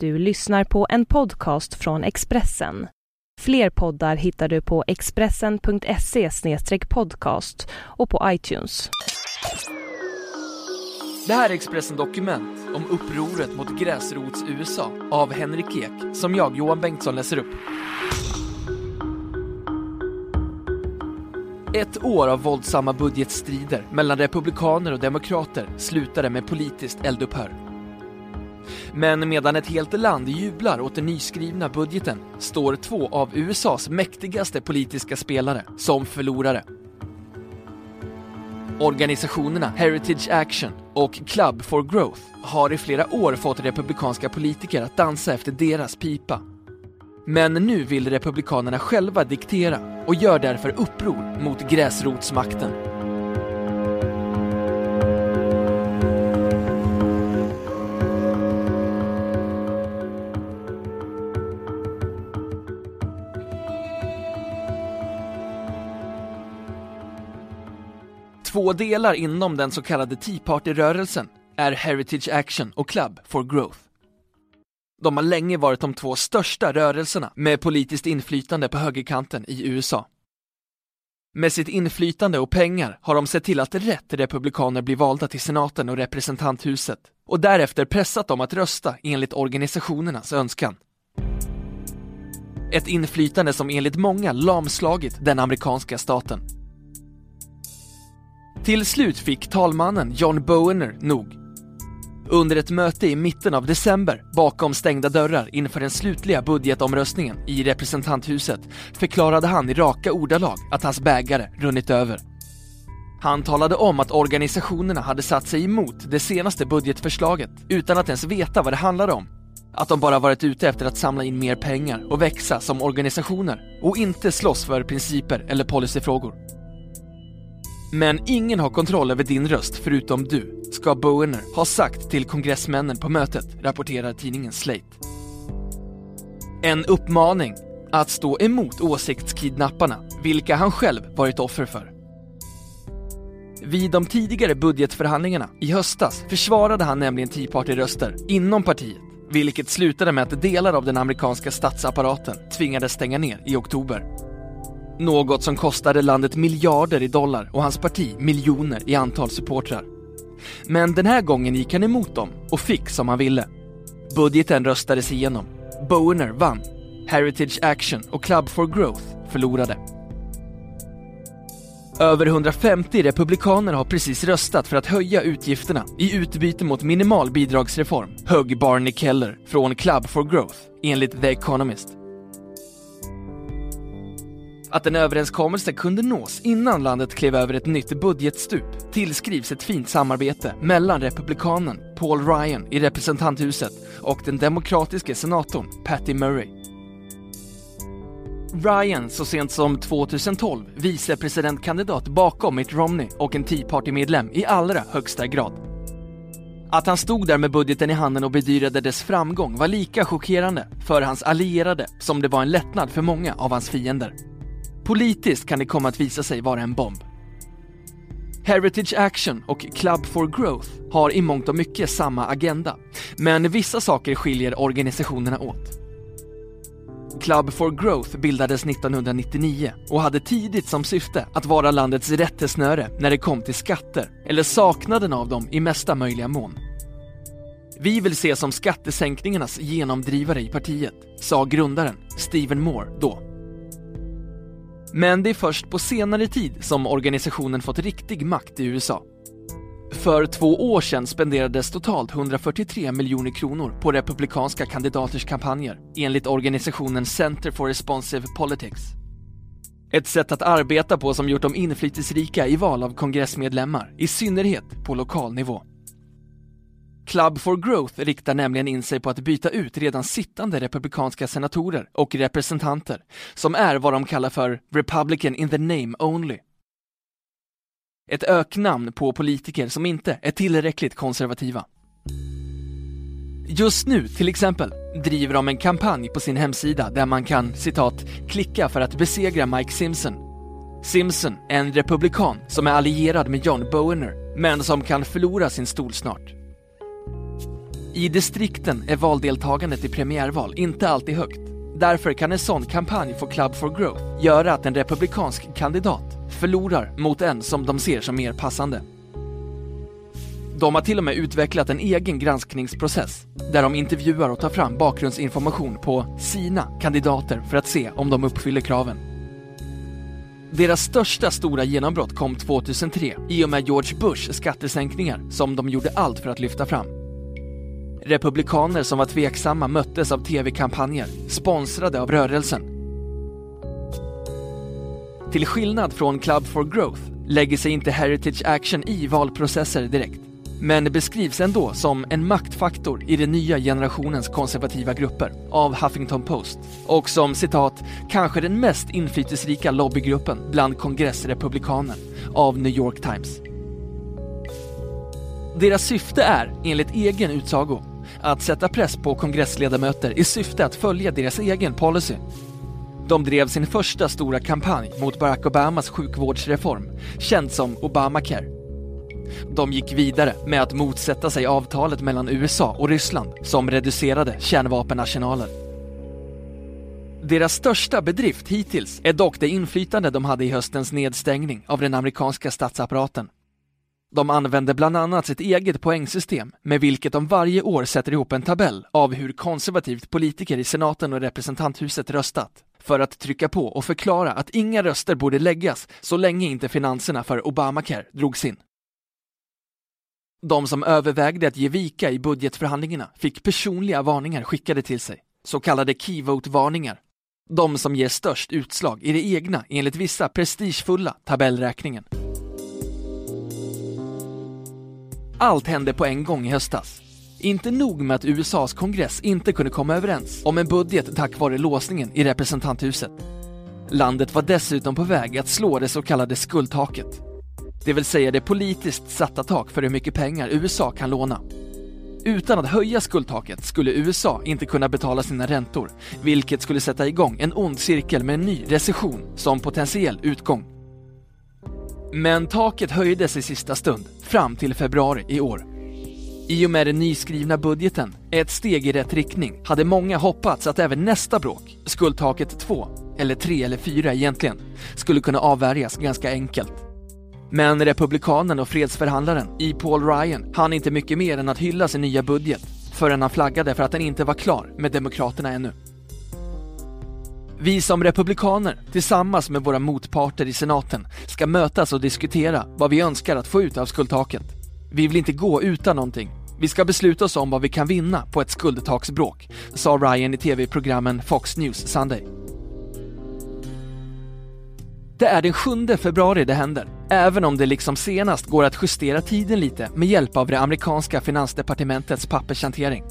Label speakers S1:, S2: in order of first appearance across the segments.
S1: Du lyssnar på en podcast från Expressen. Fler poddar hittar du på expressen.se podcast och på iTunes.
S2: Det här är Expressen Dokument om upproret mot gräsrots-USA av Henrik Ek, som jag, Johan Bengtsson, läser upp. Ett år av våldsamma budgetstrider mellan republikaner och demokrater slutade med politiskt eldupphör. Men medan ett helt land jublar åt den nyskrivna budgeten står två av USAs mäktigaste politiska spelare som förlorare. Organisationerna Heritage Action och Club for Growth har i flera år fått republikanska politiker att dansa efter deras pipa. Men nu vill republikanerna själva diktera och gör därför uppror mot gräsrotsmakten. Två delar inom den så kallade Tea Party-rörelsen är Heritage Action och Club for Growth. De har länge varit de två största rörelserna med politiskt inflytande på högerkanten i USA. Med sitt inflytande och pengar har de sett till att rätt republikaner blir valda till senaten och representanthuset och därefter pressat dem att rösta enligt organisationernas önskan. Ett inflytande som enligt många lamslagit den amerikanska staten. Till slut fick talmannen John Boehner nog. Under ett möte i mitten av december bakom stängda dörrar inför den slutliga budgetomröstningen i representanthuset förklarade han i raka ordalag att hans bägare runnit över. Han talade om att organisationerna hade satt sig emot det senaste budgetförslaget utan att ens veta vad det handlade om. Att de bara varit ute efter att samla in mer pengar och växa som organisationer och inte slåss för principer eller policyfrågor. Men ingen har kontroll över din röst förutom du, ska Boehner ha sagt till kongressmännen på mötet, rapporterar tidningen Slate. En uppmaning att stå emot åsiktskidnapparna, vilka han själv varit offer för. Vid de tidigare budgetförhandlingarna i höstas försvarade han nämligen Tea Party-röster inom partiet, vilket slutade med att delar av den amerikanska statsapparaten tvingades stänga ner i oktober. Något som kostade landet miljarder i dollar och hans parti miljoner i antal supportrar. Men den här gången gick han emot dem och fick som han ville. Budgeten röstades igenom. Boehner vann. Heritage Action och Club for Growth förlorade. Över 150 republikaner har precis röstat för att höja utgifterna i utbyte mot minimal bidragsreform, högg Barney Keller från Club for Growth, enligt The Economist. Att en överenskommelse kunde nås innan landet klev över ett nytt budgetstup tillskrivs ett fint samarbete mellan republikanen Paul Ryan i representanthuset och den demokratiske senatorn Patty Murray. Ryan, så sent som 2012, vicepresidentkandidat bakom Mitt Romney och en Tea Party-medlem i allra högsta grad. Att han stod där med budgeten i handen och bedyrade dess framgång var lika chockerande för hans allierade som det var en lättnad för många av hans fiender. Politiskt kan det komma att visa sig vara en bomb. Heritage Action och Club for Growth har i mångt och mycket samma agenda, men vissa saker skiljer organisationerna åt. Club for Growth bildades 1999 och hade tidigt som syfte att vara landets rättesnöre när det kom till skatter, eller saknaden av dem i mesta möjliga mån. Vi vill se som skattesänkningarnas genomdrivare i partiet, sa grundaren Stephen Moore då. Men det är först på senare tid som organisationen fått riktig makt i USA. För två år sedan spenderades totalt 143 miljoner kronor på republikanska kandidaters kampanjer, enligt organisationen Center for Responsive Politics. Ett sätt att arbeta på som gjort dem inflytelserika i val av kongressmedlemmar, i synnerhet på lokal nivå. Club for Growth riktar nämligen in sig på att byta ut redan sittande republikanska senatorer och representanter, som är vad de kallar för Republican in the name only. Ett öknamn på politiker som inte är tillräckligt konservativa. Just nu, till exempel, driver de en kampanj på sin hemsida där man kan, citat, klicka för att besegra Mike Simpson. Simpson är en republikan som är allierad med John Boehner, men som kan förlora sin stol snart. I distrikten är valdeltagandet i premiärval inte alltid högt. Därför kan en sån kampanj för Club for Growth göra att en republikansk kandidat förlorar mot en som de ser som mer passande. De har till och med utvecklat en egen granskningsprocess där de intervjuar och tar fram bakgrundsinformation på sina kandidater för att se om de uppfyller kraven. Deras största stora genombrott kom 2003 i och med George Bushs skattesänkningar som de gjorde allt för att lyfta fram. Republikaner som var tveksamma möttes av tv-kampanjer sponsrade av rörelsen. Till skillnad från Club for Growth lägger sig inte Heritage Action i valprocesser direkt men beskrivs ändå som en maktfaktor i den nya generationens konservativa grupper av Huffington Post och som citat kanske den mest inflytelserika lobbygruppen bland kongressrepublikaner av New York Times. Deras syfte är, enligt egen utsago, att sätta press på kongressledamöter i syfte att följa deras egen policy. De drev sin första stora kampanj mot Barack Obamas sjukvårdsreform, känd som Obamacare de gick vidare med att motsätta sig avtalet mellan USA och Ryssland som reducerade kärnvapenarsenalen. Deras största bedrift hittills är dock det inflytande de hade i höstens nedstängning av den amerikanska statsapparaten. De använder bland annat sitt eget poängsystem med vilket de varje år sätter ihop en tabell av hur konservativt politiker i senaten och representanthuset röstat för att trycka på och förklara att inga röster borde läggas så länge inte finanserna för Obamacare drogs in. De som övervägde att ge vika i budgetförhandlingarna fick personliga varningar skickade till sig, så kallade keyvote-varningar. De som ger störst utslag i det egna, enligt vissa prestigefulla tabellräkningen. Allt hände på en gång i höstas. Inte nog med att USAs kongress inte kunde komma överens om en budget tack vare låsningen i representanthuset. Landet var dessutom på väg att slå det så kallade skuldtaket det vill säga det politiskt satta tak för hur mycket pengar USA kan låna. Utan att höja skuldtaket skulle USA inte kunna betala sina räntor, vilket skulle sätta igång en ond cirkel med en ny recession som potentiell utgång. Men taket höjdes i sista stund, fram till februari i år. I och med den nyskrivna budgeten, ett steg i rätt riktning, hade många hoppats att även nästa bråk, skuldtaket 2, eller 3 eller 4 egentligen, skulle kunna avvärjas ganska enkelt. Men republikanen och fredsförhandlaren E-Paul Ryan hann inte mycket mer än att hylla sin nya budget förrän han flaggade för att den inte var klar med Demokraterna ännu. Vi som republikaner, tillsammans med våra motparter i senaten, ska mötas och diskutera vad vi önskar att få ut av skuldtaket. Vi vill inte gå utan någonting. Vi ska besluta oss om vad vi kan vinna på ett skuldtaksbråk, sa Ryan i tv-programmen Fox News Sunday. Det är den 7 februari det händer, även om det liksom senast går att justera tiden lite med hjälp av det amerikanska finansdepartementets pappershantering.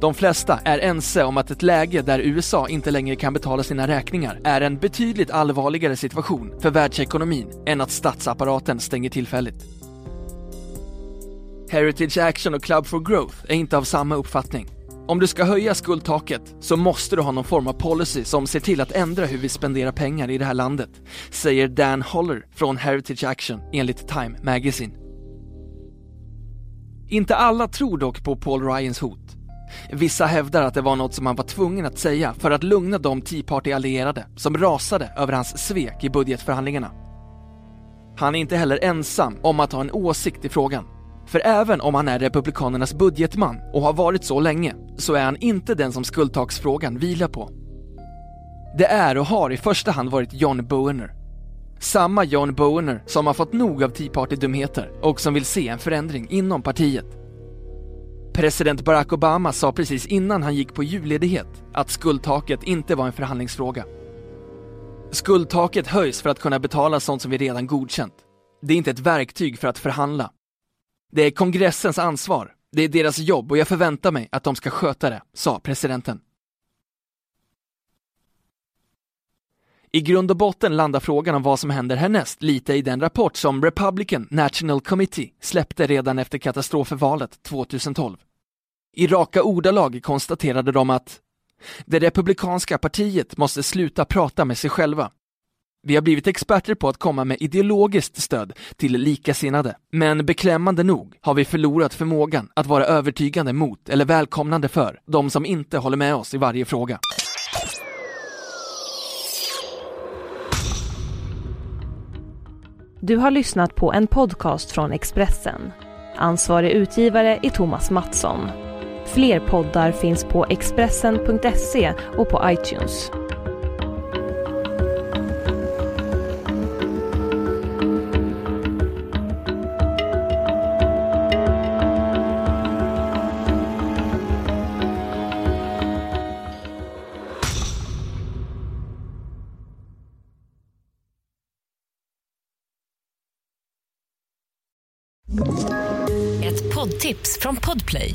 S2: De flesta är ense om att ett läge där USA inte längre kan betala sina räkningar är en betydligt allvarligare situation för världsekonomin än att statsapparaten stänger tillfälligt. Heritage Action och Club for Growth är inte av samma uppfattning. Om du ska höja skuldtaket så måste du ha någon form av policy som ser till att ändra hur vi spenderar pengar i det här landet, säger Dan Holler från Heritage Action enligt Time Magazine. Inte alla tror dock på Paul Ryans hot. Vissa hävdar att det var något som han var tvungen att säga för att lugna de Tea Party-allierade som rasade över hans svek i budgetförhandlingarna. Han är inte heller ensam om att ha en åsikt i frågan. För även om han är Republikanernas budgetman och har varit så länge, så är han inte den som skuldtaksfrågan vilar på. Det är och har i första hand varit John Boehner. Samma John Boehner som har fått nog av Tea Party-dumheter och som vill se en förändring inom partiet. President Barack Obama sa precis innan han gick på julledighet att skuldtaket inte var en förhandlingsfråga. Skuldtaket höjs för att kunna betala sånt som vi redan godkänt. Det är inte ett verktyg för att förhandla. Det är kongressens ansvar. Det är deras jobb och jag förväntar mig att de ska sköta det, sa presidenten. I grund och botten landar frågan om vad som händer härnäst lite i den rapport som Republican National Committee släppte redan efter katastrofvalet 2012. I raka ordalag konstaterade de att det republikanska partiet måste sluta prata med sig själva. Vi har blivit experter på att komma med ideologiskt stöd till likasinnade. Men beklämmande nog har vi förlorat förmågan att vara övertygande mot eller välkomnande för de som inte håller med oss i varje fråga.
S1: Du har lyssnat på en podcast från Expressen. Ansvarig utgivare är Thomas Mattsson. Fler poddar finns på Expressen.se och på iTunes.
S3: Ett poddtips från Podplay.